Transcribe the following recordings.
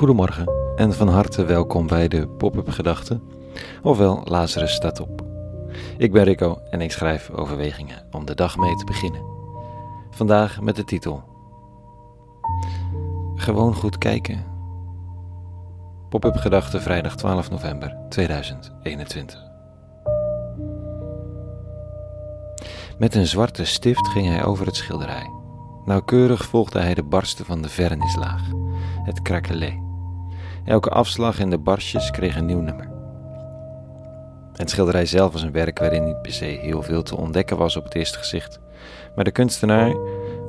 Goedemorgen en van harte welkom bij de Pop-up Gedachten, ofwel Lazarus staat op. Ik ben Rico en ik schrijf overwegingen om de dag mee te beginnen. Vandaag met de titel Gewoon goed kijken. Pop-up Gedachten vrijdag 12 november 2021. Met een zwarte stift ging hij over het schilderij. Nauwkeurig volgde hij de barsten van de vernislaag, het krakelé. Elke afslag in de barstjes kreeg een nieuw nummer. Het schilderij zelf was een werk waarin niet per se heel veel te ontdekken was op het eerste gezicht, maar de kunstenaar,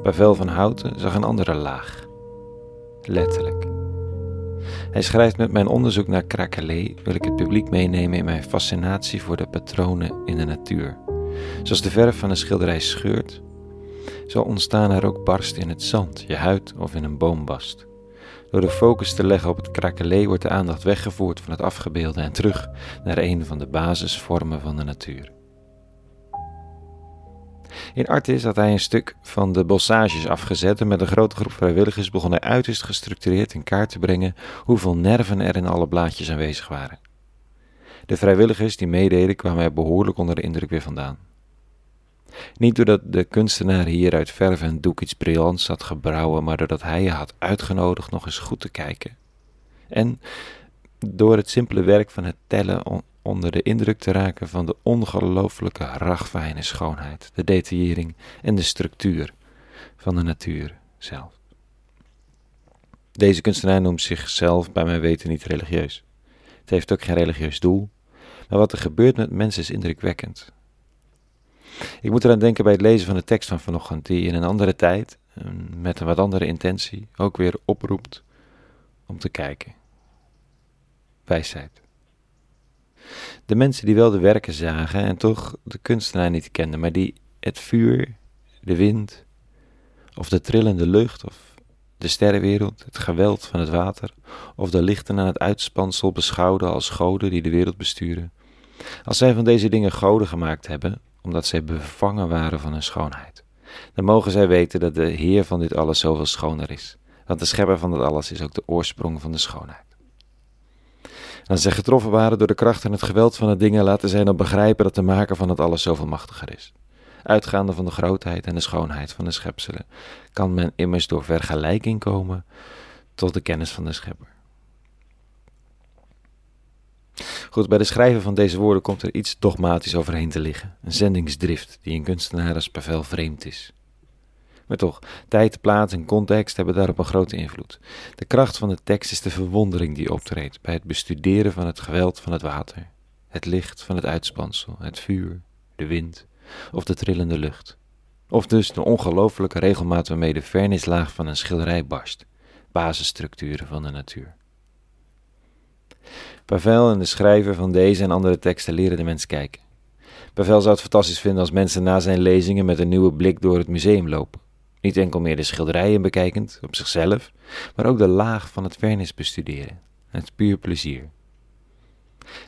Pavel van Houten, zag een andere laag. Letterlijk. Hij schrijft met mijn onderzoek naar krakelé wil ik het publiek meenemen in mijn fascinatie voor de patronen in de natuur. Zoals de verf van een schilderij scheurt, zo ontstaan er ook barsten in het zand, je huid of in een boombast. Door de focus te leggen op het krakelé wordt de aandacht weggevoerd van het afgebeelde en terug naar een van de basisvormen van de natuur. In Artis had hij een stuk van de bossages afgezet en met een grote groep vrijwilligers begon hij uiterst gestructureerd in kaart te brengen hoeveel nerven er in alle blaadjes aanwezig waren. De vrijwilligers die meededen kwamen er behoorlijk onder de indruk weer vandaan. Niet doordat de kunstenaar hier uit verf en doek iets briljants had gebrouwen, maar doordat hij je had uitgenodigd nog eens goed te kijken. En door het simpele werk van het tellen onder de indruk te raken van de ongelooflijke ragfijne schoonheid, de detaillering en de structuur van de natuur zelf. Deze kunstenaar noemt zichzelf bij mijn weten niet religieus. Het heeft ook geen religieus doel, maar wat er gebeurt met mensen is indrukwekkend. Ik moet eraan denken bij het lezen van de tekst van vanochtend, die in een andere tijd, met een wat andere intentie, ook weer oproept om te kijken. Wijsheid. De mensen die wel de werken zagen en toch de kunstenaar niet kenden, maar die het vuur, de wind, of de trillende lucht, of de sterrenwereld, het geweld van het water, of de lichten aan het uitspansel beschouwden als goden die de wereld besturen. Als zij van deze dingen goden gemaakt hebben, omdat zij bevangen waren van hun schoonheid. Dan mogen zij weten dat de Heer van dit alles zoveel schoner is. Want de schepper van dit alles is ook de oorsprong van de schoonheid. Als zij getroffen waren door de kracht en het geweld van de dingen, laten zij dan begrijpen dat de maker van het alles zoveel machtiger is. Uitgaande van de grootheid en de schoonheid van de schepselen, kan men immers door vergelijking komen tot de kennis van de schepper. Goed, bij de schrijven van deze woorden komt er iets dogmatisch overheen te liggen. Een zendingsdrift die in kunstenaar als Pavel vreemd is. Maar toch, tijd, plaats en context hebben daarop een grote invloed. De kracht van de tekst is de verwondering die optreedt bij het bestuderen van het geweld van het water, het licht van het uitspansel, het vuur, de wind of de trillende lucht. Of dus de ongelooflijke regelmaat waarmee de vernislaag van een schilderij barst, basisstructuren van de natuur. Pavel en de schrijver van deze en andere teksten leren de mens kijken. Pavel zou het fantastisch vinden als mensen na zijn lezingen met een nieuwe blik door het museum lopen. Niet enkel meer de schilderijen bekijkend, op zichzelf, maar ook de laag van het vernis bestuderen. Het puur plezier.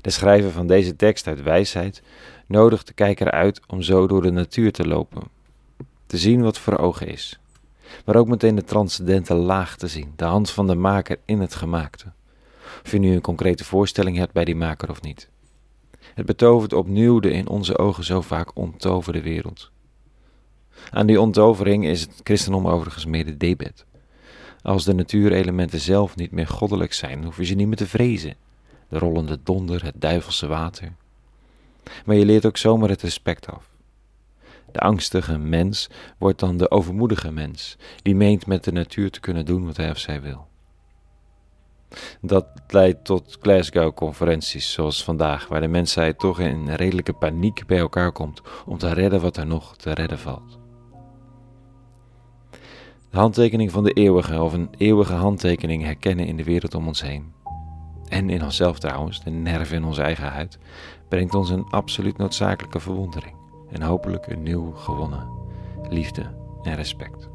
De schrijver van deze tekst uit wijsheid nodigt de kijker uit om zo door de natuur te lopen, te zien wat voor ogen is, maar ook meteen de transcendente laag te zien, de hand van de maker in het gemaakte of je nu een concrete voorstelling hebt bij die maker of niet. Het betovert opnieuw de in onze ogen zo vaak ontoverde wereld. Aan die ontovering is het christendom overigens meer de debet. Als de natuurelementen zelf niet meer goddelijk zijn, hoef je ze niet meer te vrezen. De rollende donder, het duivelse water. Maar je leert ook zomaar het respect af. De angstige mens wordt dan de overmoedige mens, die meent met de natuur te kunnen doen wat hij of zij wil. Dat leidt tot Glasgow-conferenties zoals vandaag, waar de mensheid toch in redelijke paniek bij elkaar komt om te redden wat er nog te redden valt. De handtekening van de eeuwige of een eeuwige handtekening herkennen in de wereld om ons heen. En in onszelf trouwens, de nerven in onze eigen huid, brengt ons een absoluut noodzakelijke verwondering en hopelijk een nieuw gewonnen liefde en respect.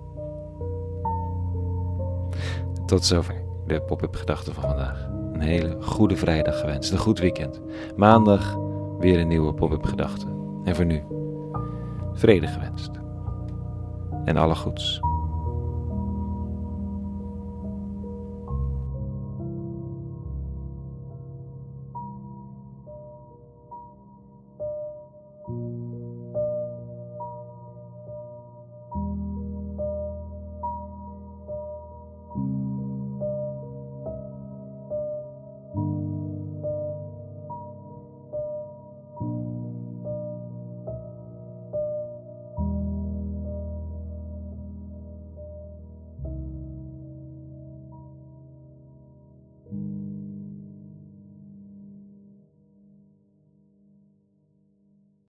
Tot zover de pop-up gedachten van vandaag. Een hele goede vrijdag gewenst, een goed weekend. Maandag weer een nieuwe pop-up gedachte. En voor nu, vrede gewenst. En alle goeds.